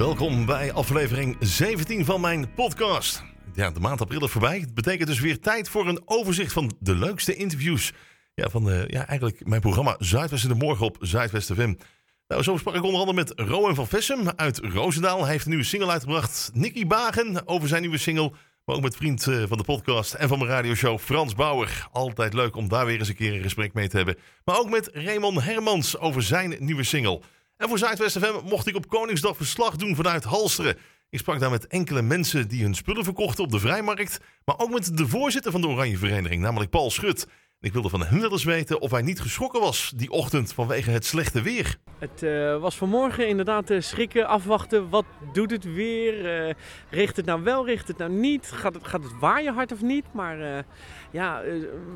Welkom bij aflevering 17 van mijn podcast. Ja, de maand april is voorbij. Het betekent dus weer tijd voor een overzicht van de leukste interviews. Ja, van de, ja, eigenlijk mijn programma Zuidwest in de Morgen op Zuidwest FM. Nou, zo sprak ik onder andere met Rowan van Vessem uit Roosendaal. Hij heeft een nieuwe single uitgebracht. Nicky Bagen over zijn nieuwe single. Maar ook met vriend eh, van de podcast en van mijn radioshow Frans Bauer. Altijd leuk om daar weer eens een keer een gesprek mee te hebben. Maar ook met Raymond Hermans over zijn nieuwe single. En voor Zuidwest FM mocht ik op Koningsdag verslag doen vanuit Halsteren. Ik sprak daar met enkele mensen die hun spullen verkochten op de vrijmarkt. Maar ook met de voorzitter van de Oranje Vereniging, namelijk Paul Schut. Ik wilde van hem wel eens weten of hij niet geschrokken was die ochtend vanwege het slechte weer. Het uh, was vanmorgen inderdaad uh, schrikken, afwachten. Wat doet het weer? Uh, richt het nou wel, richt het nou niet? Gaat het, gaat het waaien hard of niet? Maar ja,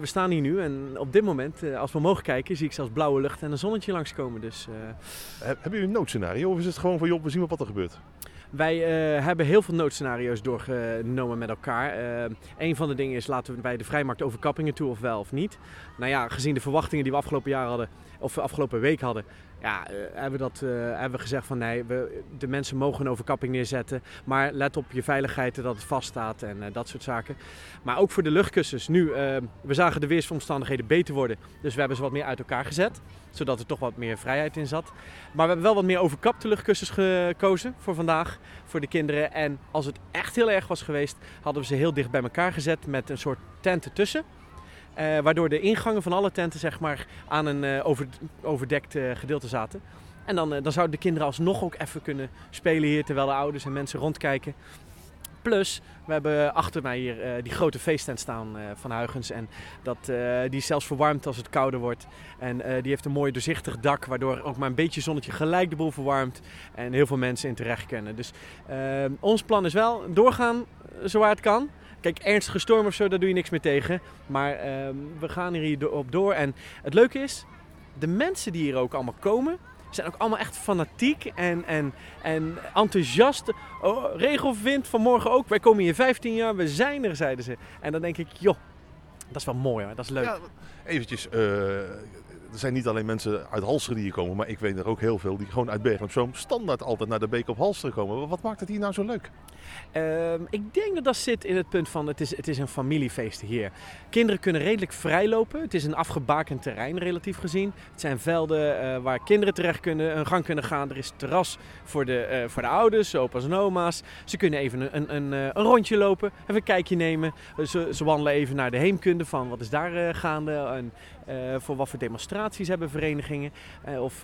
we staan hier nu en op dit moment, als we mogen kijken, zie ik zelfs blauwe lucht en een zonnetje langskomen. Dus, Hebben jullie een noodscenario of is het gewoon van joh, we zien wat er gebeurt? Wij uh, hebben heel veel noodscenario's doorgenomen met elkaar. Uh, een van de dingen is, laten we bij de vrijmarkt overkappingen toe of wel of niet. Nou ja, gezien de verwachtingen die we afgelopen jaar hadden, of afgelopen week hadden, ja, uh, hebben, we dat, hebben we gezegd van nee, we, de mensen mogen een overkapping neerzetten. Maar let op je veiligheid, dat het vaststaat en dat soort zaken. Maar ook voor de luchtkussens. Nu, we zagen de weersomstandigheden beter worden. Dus we hebben ze wat meer uit elkaar gezet. Zodat er toch wat meer vrijheid in zat. Maar we hebben wel wat meer overkapte luchtkussens gekozen voor vandaag. Voor de kinderen. En als het echt heel erg was geweest, hadden we ze heel dicht bij elkaar gezet met een soort tent ertussen. Uh, waardoor de ingangen van alle tenten zeg maar, aan een uh, over, overdekt uh, gedeelte zaten. En dan, dan zouden de kinderen alsnog ook even kunnen spelen hier terwijl de ouders en mensen rondkijken. Plus, we hebben achter mij hier die grote feesttent staan van Huygens. En dat, die is zelfs verwarmd als het kouder wordt. En die heeft een mooi doorzichtig dak, waardoor ook maar een beetje zonnetje gelijk de boel verwarmt. En heel veel mensen in terecht kunnen. Dus ons plan is wel doorgaan zowaar het kan. Kijk, ernstige storm of zo, daar doe je niks meer tegen. Maar we gaan hier op door. En het leuke is, de mensen die hier ook allemaal komen, zijn ook allemaal echt fanatiek en, en, en enthousiast. Oh, regen of wind, vanmorgen ook. Wij komen hier 15 jaar, we zijn er, zeiden ze. En dan denk ik, joh, dat is wel mooi hoor, dat is leuk. Ja, eventjes, uh, er zijn niet alleen mensen uit Halsteren die hier komen, maar ik weet er ook heel veel die gewoon uit Bergen op Zoom standaard altijd naar de Beek op Halsteren komen. Wat maakt het hier nou zo leuk? Uh, ik denk dat dat zit in het punt van het is, het is een familiefeest hier. Kinderen kunnen redelijk vrij lopen. Het is een afgebakend terrein relatief gezien. Het zijn velden uh, waar kinderen terecht kunnen, een gang kunnen gaan. Er is terras voor de, uh, voor de ouders, opa's en oma's. Ze kunnen even een, een, een, een rondje lopen, even een kijkje nemen. Ze, ze wandelen even naar de heemkunde van wat is daar gaande. En, voor wat voor demonstraties hebben verenigingen. of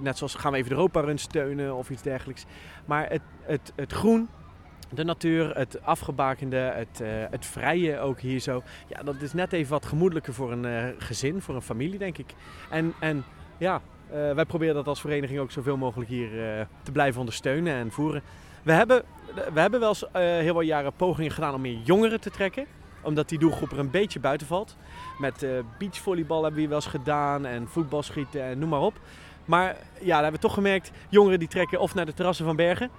net zoals gaan we even de Europa Run steunen of iets dergelijks. Maar het, het, het groen, de natuur, het afgebakende, het, het vrije ook hier zo. Ja, dat is net even wat gemoedelijker voor een gezin, voor een familie, denk ik. En, en ja, wij proberen dat als vereniging ook zoveel mogelijk hier te blijven ondersteunen en voeren. We hebben, we hebben wel heel wat jaren pogingen gedaan om meer jongeren te trekken omdat die doelgroep er een beetje buiten valt. Met beachvolleybal hebben we wel eens gedaan en voetbalschieten en noem maar op. Maar ja, daar hebben we toch gemerkt, jongeren die trekken of naar de terrassen van Bergen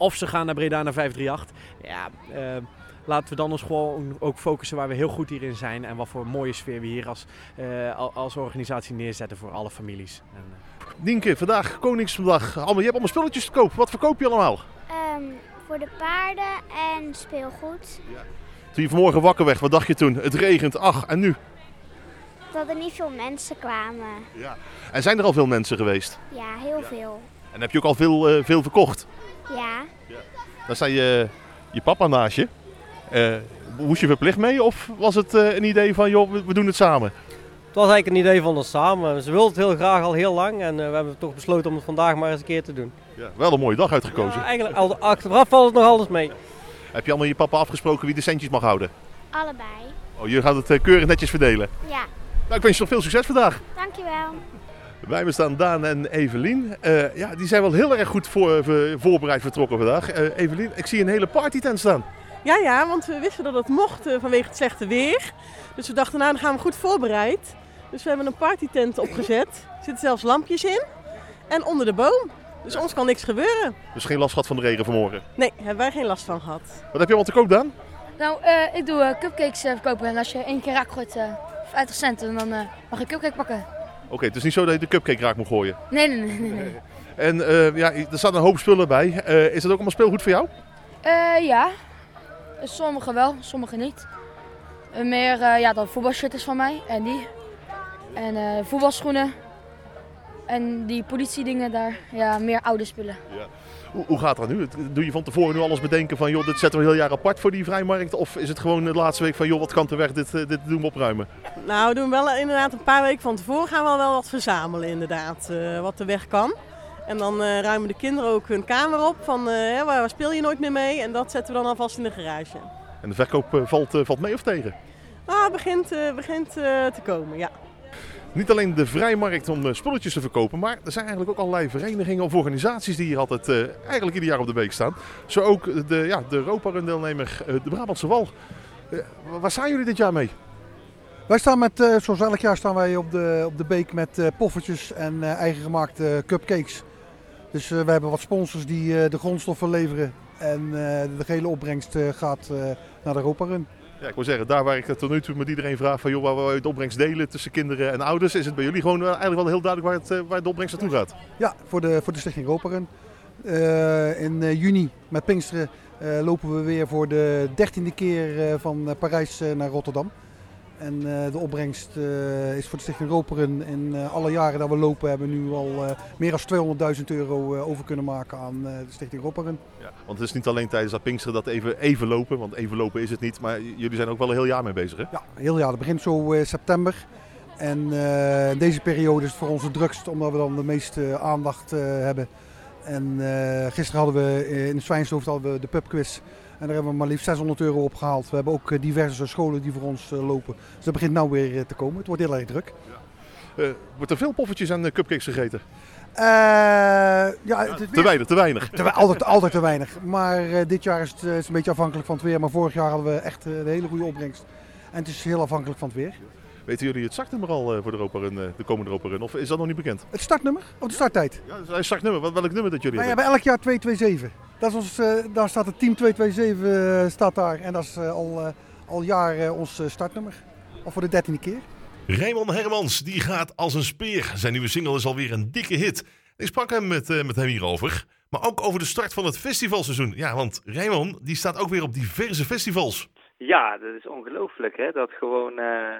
of ze gaan naar Breda naar 538. Ja, uh, laten we dan ons gewoon ook focussen waar we heel goed hierin zijn. En wat voor mooie sfeer we hier als, uh, als organisatie neerzetten voor alle families. En, uh... Nienke, vandaag Koningsdag. Allemaal, je hebt allemaal spulletjes te koop. Wat verkoop je allemaal? Um, voor de paarden en speelgoed. Ja. Toen je vanmorgen wakker werd, wat dacht je toen? Het regent, ach, en nu? Dat er niet veel mensen kwamen. Ja. En zijn er al veel mensen geweest? Ja, heel ja. veel. En heb je ook al veel, uh, veel verkocht? Ja. ja. Dan zei je, je papa naast je. Uh, moest je verplicht mee of was het uh, een idee van, joh, we, we, doen het samen? Het was eigenlijk een idee van ons samen. Ze wilden het heel graag al heel lang en uh, we hebben toch besloten om het vandaag maar eens een keer te doen. Ja, wel een mooie dag uitgekozen. Ja, eigenlijk al, achteraf valt het nog alles mee. Heb je allemaal je papa afgesproken wie de centjes mag houden? Allebei. Oh, je gaat het keurig netjes verdelen? Ja. Nou, ik wens je nog veel succes vandaag. Dankjewel. Bij me staan Daan en Evelien. Uh, ja, die zijn wel heel erg goed voor, voor, voorbereid vertrokken vandaag. Uh, Evelien, ik zie een hele partytent staan. Ja, ja, want we wisten dat het mocht uh, vanwege het slechte weer. Dus we dachten, nou, dan gaan we goed voorbereid. Dus we hebben een partytent opgezet. Er zitten zelfs lampjes in. En onder de boom. Dus ons kan niks gebeuren. Dus geen last gehad van de regen vanmorgen? Nee, hebben wij geen last van gehad. Wat heb je allemaal te koop, Daan? Nou, ik doe cupcakes verkopen. En als je één keer raak gooit, 50 cent, dan mag je cupcake pakken. Oké, okay, het is niet zo dat je de cupcake raak moet gooien? Nee, nee, nee. nee, nee. En eh, ja, er staat een hoop spullen bij. Eh, is dat ook allemaal speelgoed voor jou? Eh, ja, sommige wel, sommige niet. Eh, meer eh, ja, dan voetbalshirt is van mij en die. En eh, voetbalschoenen. En die politiedingen daar. Ja, meer oude spullen. Hoe, hoe gaat dat nu? Doe je van tevoren nu alles bedenken van, joh, dit zetten we heel jaar apart voor die vrijmarkt? Of is het gewoon de laatste week van, joh, wat kan te weg, dit, eh, dit doen we opruimen? Nou, we doen wel inderdaad een paar weken van tevoren gaan we wel wat verzamelen inderdaad, eh, wat er weg kan. En dan eh, ruimen de kinderen ook hun kamer op van eh, hè, waar, waar speel je nooit meer mee en dat zetten we dan alvast in de garage. En de verkoop valt, valt mee of tegen? Ah, het begint, eh, begint eh, te komen, ja. Niet alleen de vrijmarkt om eh, spulletjes te verkopen, maar er zijn eigenlijk ook allerlei verenigingen of organisaties die hier altijd eh, eigenlijk ieder jaar op de week staan. Zo ook de, ja, de deelnemer, eh, de Brabantse Wal. Waar staan jullie dit jaar mee? Wij staan met, zoals elk jaar staan wij op de, op de beek met poffertjes en eigen gemaakte cupcakes. Dus we hebben wat sponsors die de grondstoffen leveren. En de gehele opbrengst gaat naar de Europa Run. Ja, ik wil zeggen, daar waar ik tot nu toe met iedereen vraag van, joh, waar we de opbrengst delen tussen kinderen en ouders, is het bij jullie gewoon eh, eigenlijk wel heel duidelijk waar, het, eh, waar de opbrengst naartoe gaat. Ja, voor de, voor de Stichting Europa Run. Eh, in juni met Pinksteren lopen we weer voor de dertiende keer van Parijs naar Rotterdam. En eh, de opbrengst eh, is voor de Stichting Europa Run in eh, alle jaren dat we lopen hebben we nu al meer dan 200.000 euro over kunnen maken aan de Stichting Europa Run. Ja, want het is niet alleen tijdens dat Pinksteren dat even, even lopen, want even lopen is het niet, maar jullie zijn ook wel een heel jaar mee bezig, hè? Ja, heel jaar. Dat begint zo september. En deze periode is het voor ons het drukst, omdat we dan de meeste aandacht hebben. En gisteren hadden we in de Zwijnshoofd hadden we de pubquiz. En daar hebben we maar liefst 600 euro opgehaald. We hebben ook eh, diverse scholen die voor ons eh, lopen. Dus dat begint nou weer eh, te komen. Het wordt heel erg druk. Eh, wordt er veel poffertjes en cupcakes gegeten? Ja, Te weinig, te weinig. te altijd, altijd te weinig. Maar dit jaar is het, is een beetje afhankelijk van het weer. Maar vorig jaar hadden we echt de hele goede opbrengst. En het is heel afhankelijk van het weer. Weten jullie het startnummer al eh, voor de, Europa Run, eh, de komende Europa Run? Of is dat nog niet bekend? Het startnummer of de starttijd? Ja, het startnummer. Wat, welk nummer dat jullie Wij hebben? hebben elk jaar 227. Dat is ons, eh, daar staat het team 227 eh, staat daar. En dat is al, al jaar ons startnummer. Al voor de dertiende keer. Raymond Hermans, die gaat als een speer. Zijn nieuwe single is alweer een dikke hit. Ik sprak hem met, met hem hierover. Maar ook over de start van het festivalseizoen. Ja, want Raymond, die staat ook weer op diverse festivals. Ja, dat is ongelooflijk hè. Dat gewoon, eh,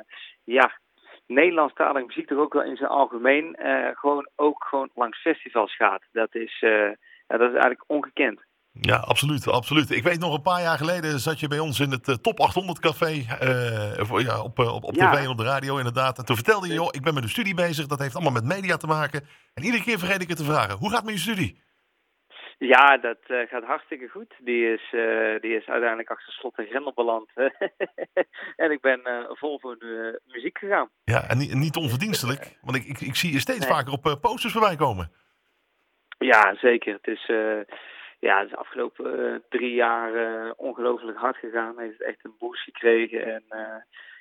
ja, Nederlandstalige muziek toch ook wel in zijn algemeen eh, gewoon ook gewoon langs festivals gaat. Dat is, eh, ja, dat is eigenlijk ongekend. Ja, absoluut, absoluut. Ik weet nog een paar jaar geleden zat je bij ons in het eh, Top 800 café. voor- ja, op, op, op Ja. tv en op de radio inderdaad. En toen vertelde je, joh, ik ben met een studie bezig. Dat heeft allemaal met media te maken. En iedere keer vergeet ik het te vragen. Hoe gaat het met je studie? Ja, dat eh, gaat hartstikke goed. Die is, eh, die is uiteindelijk achter slot en grendel beland. en ik ben eh, vol voor de muziek gegaan. Ja, en niet, niet onverdienstelijk. Want ik, ik, ik zie je steeds Nee. vaker op posters voorbij komen. Ja, zeker. Het is, ja, het is de afgelopen drie jaar ongelooflijk hard gegaan. Hij heeft echt een boost gekregen. En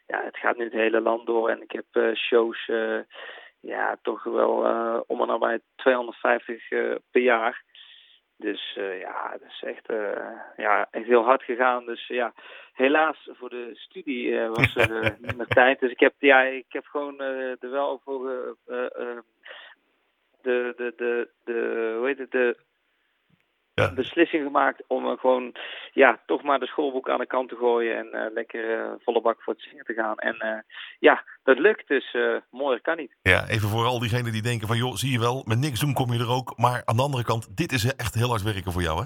ja, het gaat nu het hele land door. En ik heb shows, ja, toch wel om en nabij 250 eh, per jaar. Dus eh, ja, het is echt, eh, ja, echt heel hard gegaan. Dus ja, helaas voor de studie eh, was er eh, minder tijd. Dus ik heb, ja, ik heb gewoon er wel voor de, de, de, de, hoe heet het, de Ja. beslissing gemaakt om gewoon, ja, toch maar de schoolboek aan de kant te gooien en eh, lekker eh, volle bak voor het zingen te gaan. En eh, ja, dat lukt, dus mooier kan niet. Ja, even voor al diegenen die denken van, joh, zie je wel, met niks doen kom je er ook. Maar aan de andere kant, dit is echt heel hard werken voor jou, hè?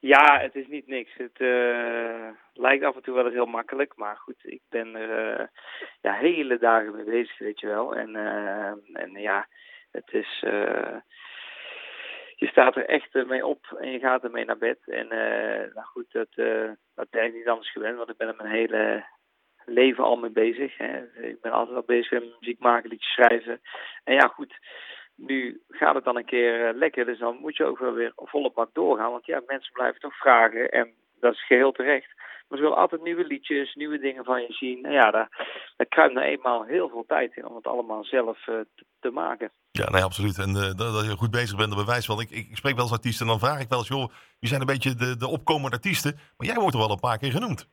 Ja, het is niet niks. Het eh, lijkt af en toe wel eens heel makkelijk, maar goed, ik ben er ja, hele dagen mee bezig, weet je wel. En, en ja, het is. Je staat er echt eh, mee op en je gaat ermee naar bed. En eh, nou goed, dat, eh, dat ben ik niet anders gewend, want ik ben er mijn hele leven al mee bezig. Hè. Ik ben altijd al bezig met muziek maken, liedjes schrijven. En ja, goed, nu gaat het dan een keer lekker, dus dan moet je ook wel weer volle bak doorgaan. Want ja, mensen blijven toch vragen en dat is geheel terecht. Maar ze willen altijd nieuwe liedjes, nieuwe dingen van je zien. En ja, daar, daar kruipt nou eenmaal heel veel tijd in om het allemaal zelf eh, te, te maken. Ja, nee, absoluut. En eh, dat, dat je goed bezig bent, dat bewijst wel. Ik, ik, spreek wel eens artiesten en dan vraag ik wel eens, joh, wie zijn een beetje de, de opkomende artiesten? Maar jij wordt er wel een paar keer genoemd.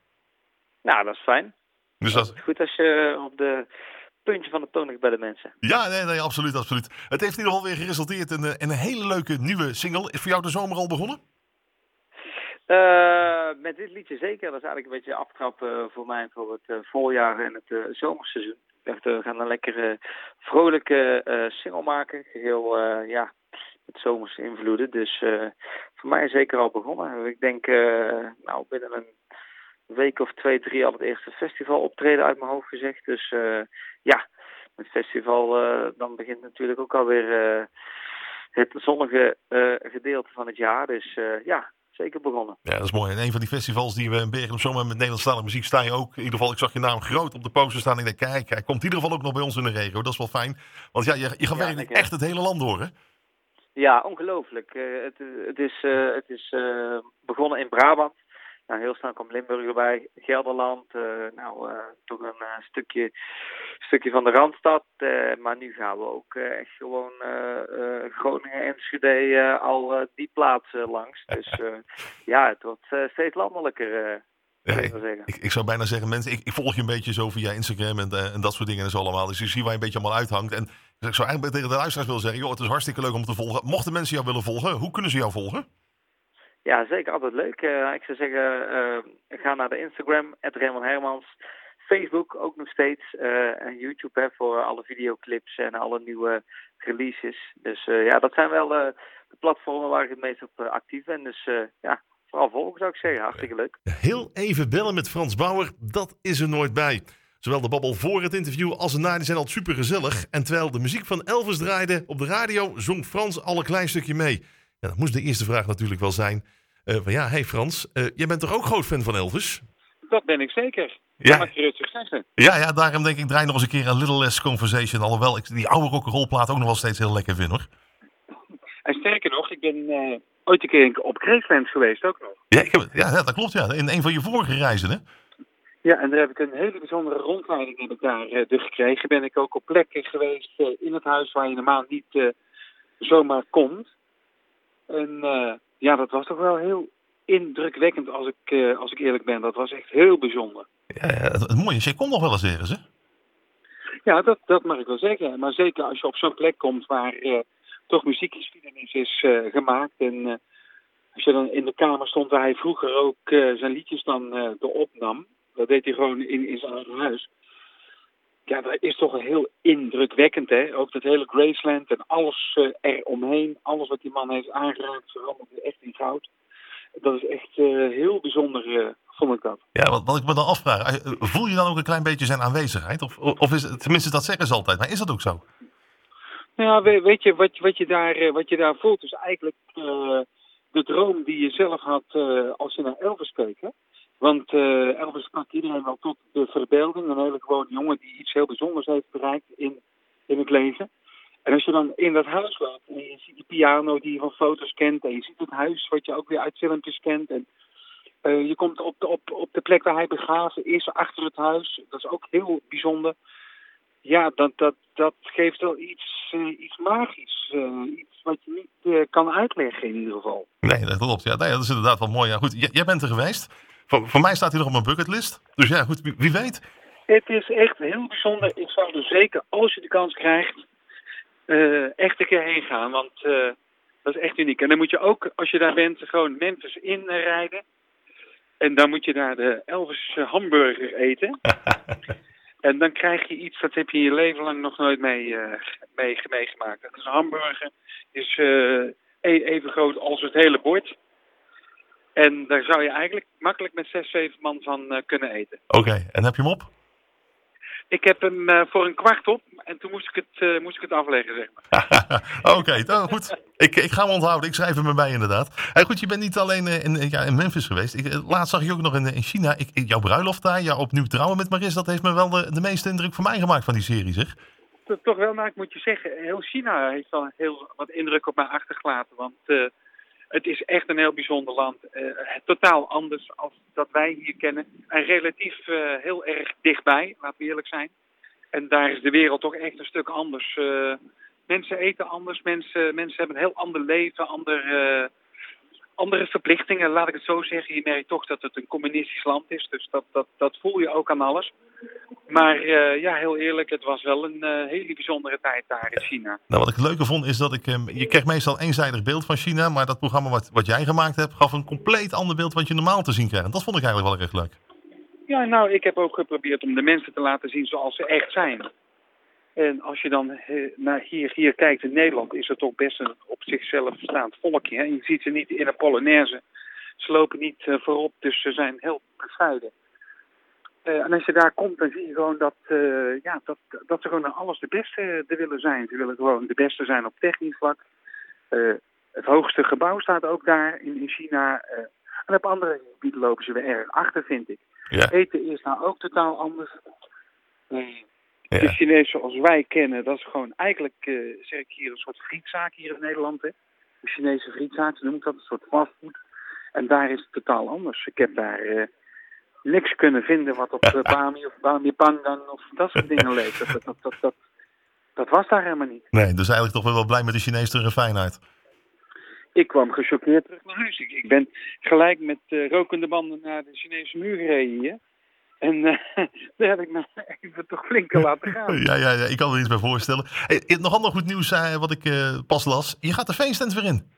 Nou, dat is fijn. Dus Dat dat, is goed als je op de puntje van de toon bij de mensen. Ja, nee, nee, absoluut, absoluut. Het heeft in ieder geval weer geresulteerd in, eh, in een hele leuke nieuwe single. Is voor jou de zomer al begonnen? Uh, met dit liedje zeker. Dat is eigenlijk een beetje aftrap uh, voor mij voor het uh, voorjaar en het zomerseizoen. Dacht, we gaan een lekkere, vrolijke single maken. Geheel, ja, met zomerse invloeden. Dus voor mij zeker al begonnen. Ik denk, nou, binnen een week of twee, drie al het eerste festival optreden uit mijn hoofd gezegd. Dus ja, met festival, dan begint natuurlijk ook alweer het zonnige gedeelte van het jaar. Dus ja, zeker begonnen. Ja, dat is mooi. En een van die festivals die we in Bergen op Zomer met Nederlandstalige muziek sta je ook. In ieder geval, ik zag je naam groot op de poster staan. En ik denk, kijk, hij komt in ieder geval ook nog bij ons in de regio. Dat is wel fijn. Want ja, je, je gaat ja, werkelijk echt het hele land door, hè? Ja, ongelooflijk. Uh, het, het, is, uh, het is uh, begonnen in Brabant. Nou, heel snel kwam Limburg erbij, Gelderland, uh, nou, uh, toch een uh, stukje, stukje van de Randstad. maar nu gaan we ook echt gewoon Groningen en Enschede al die plaatsen langs. Dus ja, het wordt steeds landelijker. Ja, ik, ik, ik, zou bijna zeggen, mensen, ik, ik, volg je een beetje zo via Instagram en, en dat soort dingen en zo allemaal. Dus je ziet waar je een beetje allemaal uithangt. En ik zou eigenlijk tegen de luisteraars willen zeggen, joh, het is hartstikke leuk om te volgen. Mochten mensen jou willen volgen, hoe kunnen ze jou volgen? Ja, zeker. Altijd leuk. Uh, ik zou zeggen, uh, ga naar de Instagram, Raymond Hermans. Facebook ook nog steeds. Uh, en YouTube hè, voor alle videoclips en alle nieuwe releases. Dus ja, dat zijn wel de platformen waar ik het meest op actief ben. Dus ja, vooral volgen zou ik zeggen. Hartstikke leuk. Heel even bellen met Frans Bauer, dat is er nooit bij. Zowel de babbel voor het interview als erna die zijn al super gezellig. En terwijl de muziek van Elvis draaide op de radio, zong Frans al een klein stukje mee. Ja, dat moest de eerste vraag natuurlijk wel zijn. Uh, van ja, hey Frans, uh, jij bent toch ook groot fan van Elvis? Dat ben ik zeker. Ja. mag je rustig zeggen. Ja, ja, daarom denk ik, draai nog eens een keer een Little Less Conversation. Alhoewel ik die oude rock'n'rollplaat ook nog wel steeds heel lekker vind hoor. En sterker nog, ik ben uh, ooit een keer op Graceland geweest ook nog. Ja, ik heb, ja, dat klopt ja. In een van je vorige reizen hè? Ja, en daar heb ik een hele bijzondere rondleiding heb ik daar uh, gekregen. Ben ik ook op plekken geweest uh, in het huis waar je normaal niet zomaar komt. En ja, dat was toch wel heel indrukwekkend als ik, uh, als ik eerlijk ben. Dat was echt heel bijzonder. Ja, ja het, het mooie is, je komt nog wel eens ergens, hè? Ja, dat, dat mag ik wel zeggen. Maar zeker als je op zo'n plek komt waar uh, toch muziekgeschiedenis is uh, gemaakt. En als je dan in de kamer stond waar hij vroeger ook zijn liedjes dan erop nam. Dat deed hij gewoon in, in zijn eigen huis ja, dat is toch heel indrukwekkend, hè? Ook dat hele Graceland en alles uh, eromheen, alles wat die man heeft aangeraakt, verandert echt in goud. Dat is echt uh, heel bijzonder, uh, vond ik dat. Ja, wat, wat ik me dan afvraag, voel je dan ook een klein beetje zijn aanwezigheid? Of, of is het, tenminste, dat zeggen ze altijd, maar is dat ook zo? Ja, weet, weet je, wat, wat, je daar, wat je daar voelt is eigenlijk de droom die je zelf had als je naar Elvis keek, hè? Want uh, Elvis sprak iedereen wel tot de verbeelding. Een hele gewone jongen die iets heel bijzonders heeft bereikt in, in het leven. En als je dan in dat huis loopt en je ziet die piano die je van foto's kent. En je ziet het huis wat je ook weer uit filmpjes kent. En uh, je komt op de, op, op de plek waar hij begraven is, achter het huis. Dat is ook heel bijzonder. Ja, dat, dat, dat geeft wel iets, uh, iets magisch. iets wat je niet kan uitleggen in ieder geval. Nee, dat klopt. Ja, nee, dat is inderdaad wel mooi. Ja, goed, jij bent er geweest. Voor, voor mij staat hij nog op mijn bucketlist. Dus ja, goed, wie, weet. Het is echt heel bijzonder. Ik zou er zeker, als je de kans krijgt, uh, echt een keer heen gaan. Want uh, dat is echt uniek. En dan moet je ook, als je daar bent, gewoon Memphis inrijden. En dan moet je daar de Elvis hamburger eten. en dan krijg je iets, dat heb je je leven lang nog nooit mee, uh, mee meegemaakt. Dat is een hamburger. is e-, even groot als het hele bord. En daar zou je eigenlijk makkelijk met zes, zeven man van uh, kunnen eten. Oké, en heb je hem op? Ik heb hem uh, voor een kwart op en toen moest ik het, uh, moest ik het afleggen, zeg maar. Oké, okay, nou, goed. Ik, ik ga hem onthouden. Ik schrijf hem erbij inderdaad. Hey, goed, je bent niet alleen in, ja, in Memphis geweest. Ik, laatst zag je ook nog in, in China. Ik, jouw bruiloft daar, ja, opnieuw trouwen met Maris, dat heeft me wel de, de meeste indruk voor mij gemaakt van die serie, zeg. Toch wel, maar ik moet je zeggen, heel China heeft wel heel wat indruk op mij achtergelaten. Want het is echt een heel bijzonder land. Uh, totaal anders als dat wij hier kennen. En relatief uh, heel erg dichtbij, laten we eerlijk zijn. En daar is de wereld toch echt een stuk anders. Uh, mensen eten anders, mensen, mensen hebben een heel ander leven, ander, andere verplichtingen, laat ik het zo zeggen. Je merkt toch dat het een communistisch land is, dus dat, dat, dat voel je ook aan alles. Maar eh, ja, heel eerlijk, het was wel een eh, hele bijzondere tijd daar in China. Nou, wat ik het leuke vond is dat ik... ehm, je krijgt meestal een eenzijdig beeld van China, maar dat programma wat, wat jij gemaakt hebt gaf een compleet ander beeld wat je normaal te zien krijgt. En dat vond ik eigenlijk wel erg leuk. Ja, nou, ik heb ook geprobeerd om de mensen te laten zien zoals ze echt zijn. En als je dan eh, naar hier, hier kijkt in Nederland, is het toch best een op zichzelf staand volkje. Hè? Je ziet ze niet in een polonaise. Ze lopen niet eh, voorop, dus ze zijn heel bescheiden. Eh, en als je daar komt, dan zie je gewoon dat, ja, dat, dat ze gewoon aan alles de beste er willen zijn. Ze willen gewoon de beste zijn op technisch vlak. Het hoogste gebouw staat ook daar in, in China. en op andere gebieden lopen ze weer erg achter, vind ik. Ja. Eten is nou ook totaal anders. Eh, Ja. De Chinees zoals wij kennen, dat is gewoon eigenlijk, eh, zeg ik hier, een soort frietzaak hier in Nederland. Hè? De Chinese frietzaak, ze noemen dat, een soort fastfood. En daar is het totaal anders. Ik heb daar eh, niks kunnen vinden wat op uh, Bami of Bami Pangang of dat soort dingen leek. Dat, dat, dat, dat, dat was daar helemaal niet. Nee, dus eigenlijk toch wel blij met de Chinese refinheid. Ik kwam gechoqueerd terug naar huis. Ik, ik ben gelijk met eh, rokende banden naar de Chinese muur gereden hier. En eh, daar heb ik me even toch flink laten gaan. Ja, ja, ja, ik kan er iets bij voorstellen. Hey, nog ander goed nieuws eh, wat ik eh, pas las. Je gaat de feesttent weer in.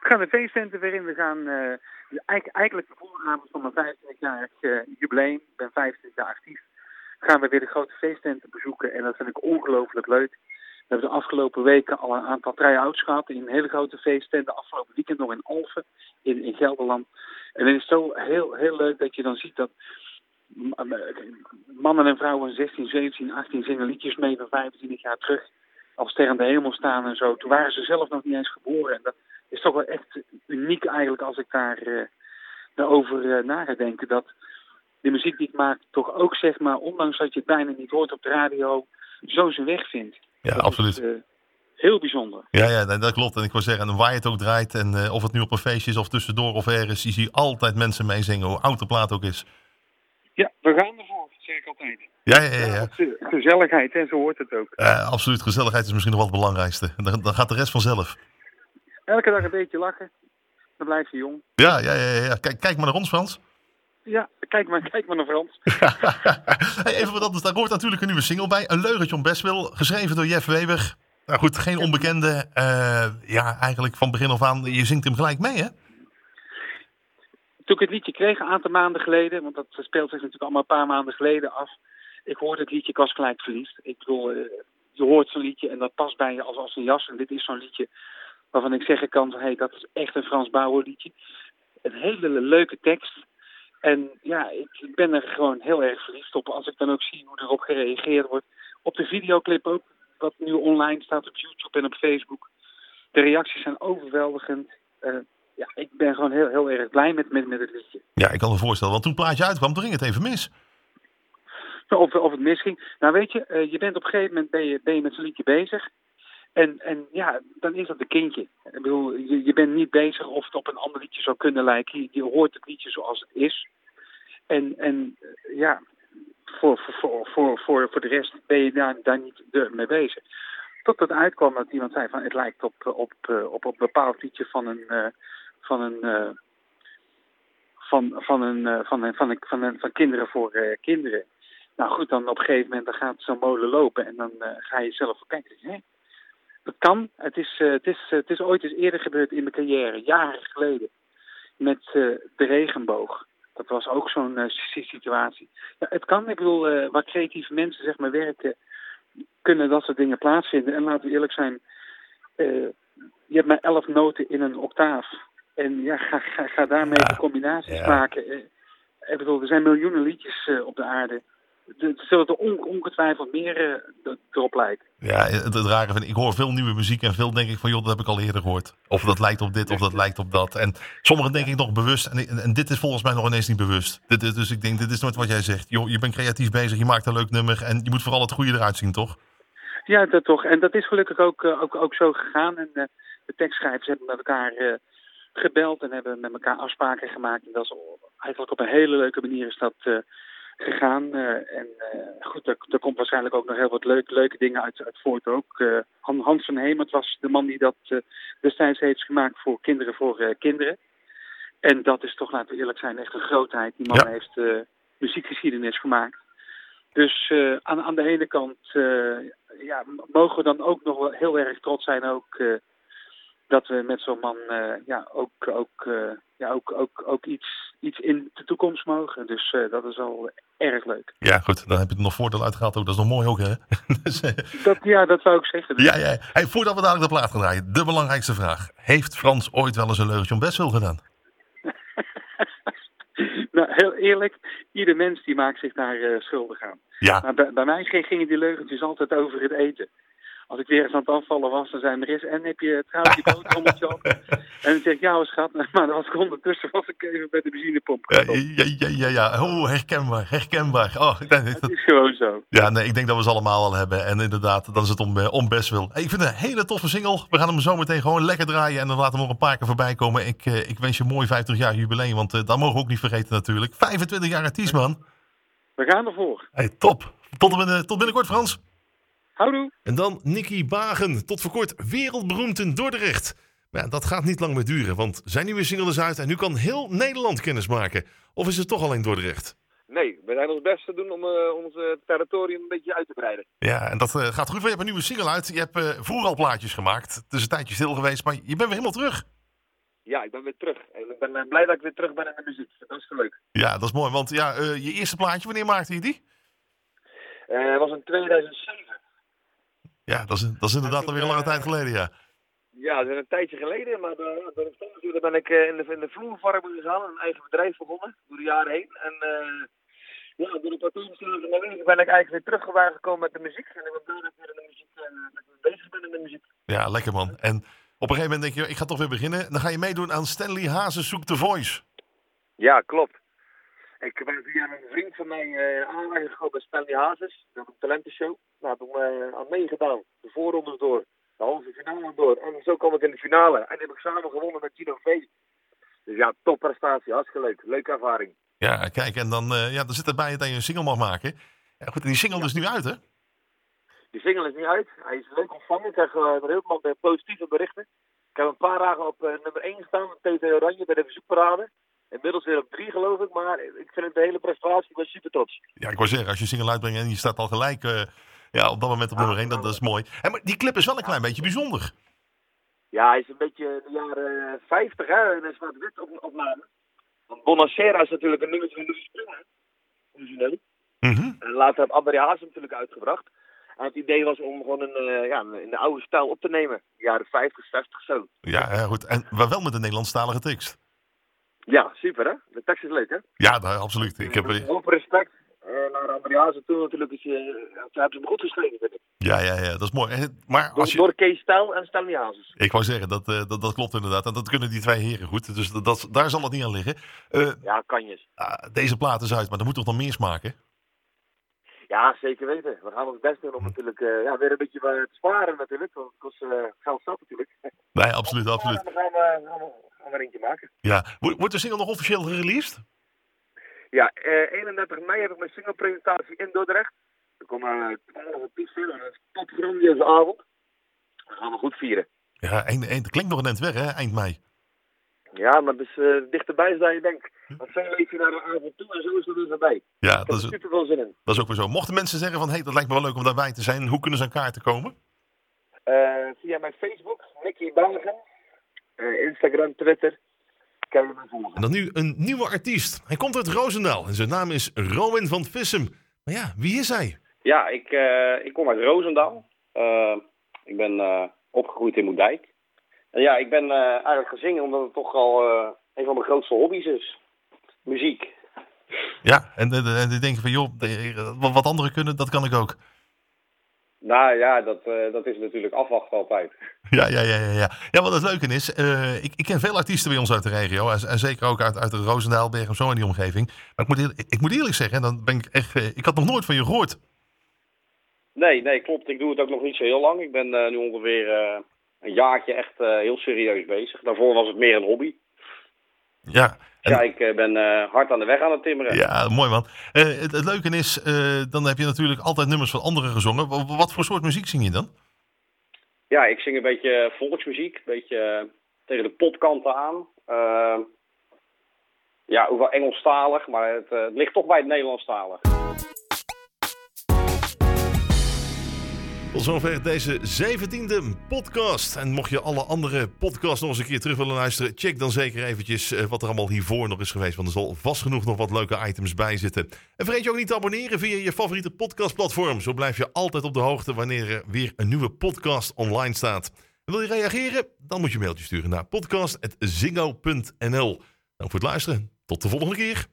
We gaan de feestcenten weer in. We gaan eh, eigenlijk, eigenlijk de vooravond van mijn 25-jarig eh, jubileum. Ik ben 25 jaar actief. Gaan we weer de grote feesttenten bezoeken. En dat vind ik ongelooflijk leuk. We hebben de afgelopen weken al een aantal try-outs gehad in hele grote feesttenten. Afgelopen weekend nog in Alphen, in, in Gelderland. En het is zo heel, heel leuk dat je dan ziet dat mannen en vrouwen 16, 17, 18 zingen liedjes mee van 25 jaar terug. Als ster aan de hemel staan en zo. Toen waren ze zelf nog niet eens geboren. En dat is toch wel echt uniek eigenlijk als ik daar, uh, daarover uh, na ga denken. Dat de muziek die ik maak toch ook zeg maar, ondanks dat je het bijna niet hoort op de radio, zo zijn weg vindt. Ja, dat absoluut. Is, uh, heel bijzonder. Ja, ja, dat klopt. En ik wil zeggen, en waar je het ook draait, en of het nu op een feestje is of tussendoor of ergens, je ziet altijd mensen meezingen, hoe oud de plaat ook is. Ja, we gaan ervoor, zeg ik altijd. Ja, ja, ja. ja. ja gezelligheid, hè, zo hoort het ook. Uh, absoluut, gezelligheid is misschien nog wel het belangrijkste. Dan, dan gaat de rest vanzelf. Elke dag een beetje lachen, dan blijf je jong. Ja, ja, ja. ja. Kijk, kijk maar naar ons, Frans. Ja, kijk maar, kijk maar naar Frans. hey, even wat anders, daar hoort natuurlijk een nieuwe single bij. Een leugentje om best wel, geschreven door Jeff Weber. Nou goed, geen onbekende. Uh, ja, eigenlijk van begin af aan, je zingt hem gelijk mee, hè? Toen ik het liedje kreeg, een aantal maanden geleden, want dat speelt zich natuurlijk allemaal een paar maanden geleden af. Ik hoorde het liedje, ik was gelijk verliefd. Ik bedoel, uh, je hoort zo'n liedje en dat past bij je als, als een jas. En dit is zo'n liedje waarvan ik zeggen kan, hey, dat is echt een Frans Bauer liedje. Een hele leuke tekst. En ja, ik, ben er gewoon heel erg verliefd op. Als ik dan ook zie hoe erop gereageerd wordt. Op de videoclip ook, wat nu online staat op YouTube en op Facebook. De reacties zijn overweldigend. Uh, ja, ik ben gewoon heel, heel erg blij met, met, met het liedje. Ja, ik kan me voorstellen, want toen het plaatje uitkwam, toen ging het even mis. Of, of het misging. Nou weet je, uh, je bent op een gegeven moment ben je, ben je met zo'n liedje bezig. En, en ja, dan is dat een kindje. Ik bedoel, je, je bent niet bezig of het op een ander liedje zou kunnen lijken. Je, je hoort het liedje zoals het is. En, en ja, voor, voor, voor, voor, voor de rest ben je daar, daar niet mee bezig. Tot het uitkwam dat iemand zei van het lijkt op, op, op, op een bepaald liedje van een, van een, uh, van, van een, uh, van een, van van een, van kinderen voor kinderen. Nou goed, dan op een gegeven moment dan gaat zo'n molen lopen en dan ga je zelf kijken. Hè? Dat kan. Het is, het, is, het is ooit eens eerder gebeurd in mijn carrière, jaren geleden, met de regenboog. Dat was ook zo'n uh, situatie. Ja, het kan, ik bedoel, uh, waar creatieve mensen zeg maar werken, kunnen dat soort dingen plaatsvinden. En laten we eerlijk zijn, je hebt maar elf noten in een octaaf. En ja, ga, ga, ga daarmee ja. combinaties ja. maken. ik bedoel, er zijn miljoenen liedjes op de aarde. Zullen er on, ongetwijfeld meer erop lijken. Ja, het, het rare vind ik, ik hoor veel nieuwe muziek en veel denk ik van, joh, dat heb ik al eerder gehoord. Of dat lijkt op dit, of dat lijkt op dat. En sommigen denk ik nog bewust, en, en, dit is volgens mij nog ineens niet bewust. Dit, dus ik denk, dit is nooit wat jij zegt. Joh, je bent creatief bezig, je maakt een leuk nummer en je moet vooral het goede eruit zien, toch? Ja, dat toch. En dat is gelukkig ook, ook, ook zo gegaan. En uh, de tekstschrijvers hebben met elkaar gebeld en hebben met elkaar afspraken gemaakt. En dat is eigenlijk op een hele leuke manier is dat gegaan. eh, en eh, goed, er, er komt waarschijnlijk ook nog heel wat leuke, leuke dingen uit, uit voort ook. Eh, Han- Hans van Hemert was de man die dat eh, destijds heeft gemaakt voor Kinderen voor eh, Kinderen. En dat is toch, laten we eerlijk zijn, echt een grootheid. Die man Ja. heeft eh, muziekgeschiedenis gemaakt. Dus eh, aan, aan de ene kant eh, ja, mogen we dan ook nog wel heel erg trots zijn ook, eh, dat we met zo'n man eh, ja, ook, ook, eh, ja, ook, ook, ook iets, iets in de toekomst mogen. Dus eh, dat is al erg leuk. Ja, goed. Dan heb je er nog voordeel uitgehaald ook. Dat is nog mooi ook, hè? Dus, Dat, ja, dat wou ik zeggen. Dus ja, ja. Hey, voordat we dadelijk de plaat gaan draaien, de belangrijkste vraag. Heeft Frans ooit wel eens een leugentje om best wil gedaan? nou, heel eerlijk, ieder mens die maakt zich daar eh, schuldig aan. Ja, Maar bij, bij mij ging- gingen die leugentjes altijd over het eten. Als ik weer eens aan het afvallen was, dan zei Maris, en heb je trouwens je boterhammetje op? En dan zeg ik, ja hoor, schat. Maar dan was ik ondertussen was ik even bij de benzinepomp ja, ja, ja, ja, ja. Oh, herkenbaar, herkenbaar. Oh, dat- Het is gewoon zo. ja, nee, ik denk dat we ze allemaal al hebben. En inderdaad, dan is het om, eh, om best wil. Hey, ik vind het een hele toffe single. We gaan hem zo meteen gewoon lekker draaien. En dan laten we nog een paar keer voorbij komen. Ik, eh, ik wens je een mooi 50 jaar jubileum. Want eh, dat mogen we ook niet vergeten natuurlijk. 25 jaar artiest, man. We gaan ervoor. Hey, top. Tot, binnen- tot binnenkort, Frans. Houdoe. En dan Nicky Bagen, tot voor kort wereldberoemd in Dordrecht. Maar ja, dat gaat niet lang meer duren, want zijn nieuwe single is uit en nu kan heel Nederland kennis maken. Of is het toch alleen Dordrecht? Nee, we zijn ons best te doen om eh, ons eh, territorium een beetje uit te breiden. Ja, en dat eh, gaat goed. want Je hebt een nieuwe single uit. Je hebt vroeger al plaatjes gemaakt. Het is een tijdje stil geweest, maar je bent weer helemaal terug. Ja, ik ben weer terug. En ik ben blij dat ik weer terug ben in de muziek. Dat is leuk. Ja, dat is mooi, want ja, je eerste plaatje, wanneer maakte je die? Eh was in 2007. Ja, dat is, dat is inderdaad alweer een lange tijd geleden, ja. Ja, dat is een tijdje geleden, maar door, door omstandigheden ben ik eh, in, de, in de vloervarmen gegaan, een eigen bedrijf begonnen, door de jaren heen. En eh, ja, door een paar toekomstige leven ben ik eigenlijk weer teruggekomen met de muziek. En ik ben blij weer in de muziek eh, dat ik weer bezig ben in de muziek. Ja, lekker man. En op een gegeven moment denk je, ik ga toch weer beginnen. Dan ga je meedoen aan Stanley Hazes Zoek the Voice. Ja, klopt. Ik ben via een vriend van mij eh aanwijzing gekomen bij Stanley Hazes. Dat een talentenshow. Nou, toen uh, aan meegedaan. De voorrondes door. De halve finale door. En zo kwam ik in de finale. En heb ik samen gewonnen met Gino V. Dus ja, topprestatie. Hartstikke leuk. Leuke ervaring. Ja, kijk, en dan, uh, ja, dan zit erbij dat je een single mag maken. Ja, goed, en die single is nu uit, hè? Die single is nu uit. Hij is leuk ontvangen. Ik krijg uh, heel veel positieve berichten. Ik heb een paar dagen op uh, nummer 1 gestaan met TT Oranje bij de verzoekparade. Inmiddels weer op 3 geloof ik, maar ik vind het de hele prestatie wel super trots. Ja, ik wou zeggen, als je single uitbrengt en je staat al gelijk uh, ja, op dat moment op nummer 1, dat, dat is mooi. En, maar die clip is wel een klein beetje bijzonder. Ja, hij is een beetje de jaren 50, hè, en dat is wat wit op, opname. Want Bonacera is natuurlijk een nummer van Louis Springer, origineel. Mm -hmm. En later heeft André Haas natuurlijk uitgebracht. En het idee was om gewoon een, uh, ja, in de oude stijl op te nemen. De jaren 50, 60 zo. Ja, goed. En wel met een Nederlandstalige tekst. Ja, super hè. De tekst is leuk hè. Ja, nou, absoluut. Ik heb... Hoop respect uh, naar André Haas en toen natuurlijk is, uh, hebben ze goed geschreven vind ik. Ja, ja, ja, dat is mooi. Maar als je... Door Kees Stijl en Stanley Hazes. Ik wou zeggen, dat, uh, dat, dat klopt inderdaad. En dat kunnen die twee heren goed. Dus dat, dat, daar zal het niet aan liggen. Uh, ja, kan je. deze plaat is uit, maar er moet toch nog meer smaken? Ja, zeker weten. We gaan ons best doen om natuurlijk uh, ja, weer een beetje te sparen natuurlijk. Want het kost uh, geld zat natuurlijk. Nee, absoluut, absoluut. Dan gaan we, gaan we, gaan we er eentje maken. Ja, wordt de single nog officieel gereleased? Ja, uh, 31 mei heb ik mijn singlepresentatie in Dordrecht. Er komen twaalf artiesten en een top grandioze avond. Dat gaan we goed vieren. Ja, een, dat klinkt nog een eind weg hè, eind mei. Ja, maar het is uh, dichterbij dan je denkt. Want zo leef je naar de avond toe en zo is er dus erbij. Ja, dat is, super veel zin in. Dat is ook weer zo. Mochten mensen zeggen van, hé, hey, dat lijkt me wel leuk om daarbij te zijn. Hoe kunnen ze aan kaarten komen? Uh, via mijn Facebook, Nicky Bagen. Uh, Instagram, Twitter. Kan je me volgen. En dan nu een nieuwe artiest. Hij komt uit Roosendaal en zijn naam is Rowan van Vissem. Maar ja, wie is hij? Ja, ik, uh, ik kom uit Roosendaal. ik ben opgegroeid in Moerdijk. En ja, ik ben uh, eigenlijk gaan zingen omdat het toch al uh, een van mijn grootste hobby's is. Muziek. Ja, en, en, en die denken van joh, wat anderen kunnen, dat kan ik ook. Nou ja, dat, uh, dat is natuurlijk afwachten altijd. Ja, ja, ja, ja. Ja, ja wat het leuke is, ik, ik ken veel artiesten bij ons uit de regio. En, en zeker ook uit, uit de Roosendaal, Bergen, zo in die omgeving. Maar ik moet, eerlijk, ik moet eerlijk zeggen, dan ben ik echt, ik had nog nooit van je gehoord. Nee, nee, klopt. Ik doe het ook nog niet zo heel lang. Ik ben nu ongeveer een jaartje echt uh, heel serieus bezig. Daarvoor was het meer een hobby. Ja. En, Ja, ik eh, ben eh, hard aan de weg aan het timmeren. ja, mooi man. Eh, het, het leuke is, eh, dan heb je natuurlijk altijd nummers van anderen gezongen. Wa- Wat voor soort muziek zing je dan? Ja, ik zing een beetje volksmuziek, een beetje eh, tegen de popkanten aan. Eh, ja, ook wel Engelstalig, maar het, eh, het ligt toch bij het Nederlandstalig. Tot zover deze zeventiende podcast. En mocht je alle andere podcasts nog eens een keer terug willen luisteren, check dan zeker eventjes eh, wat er allemaal hiervoor nog is geweest. Want er zal vast genoeg nog wat leuke items bij zitten. En vergeet je ook niet te abonneren via je favoriete podcastplatform. Zo blijf je altijd op de hoogte wanneer er weer een nieuwe podcast online staat. En wil je reageren? Dan moet je een mailtje sturen naar podcast.zingo.nl. Dank voor het luisteren. Tot de volgende keer.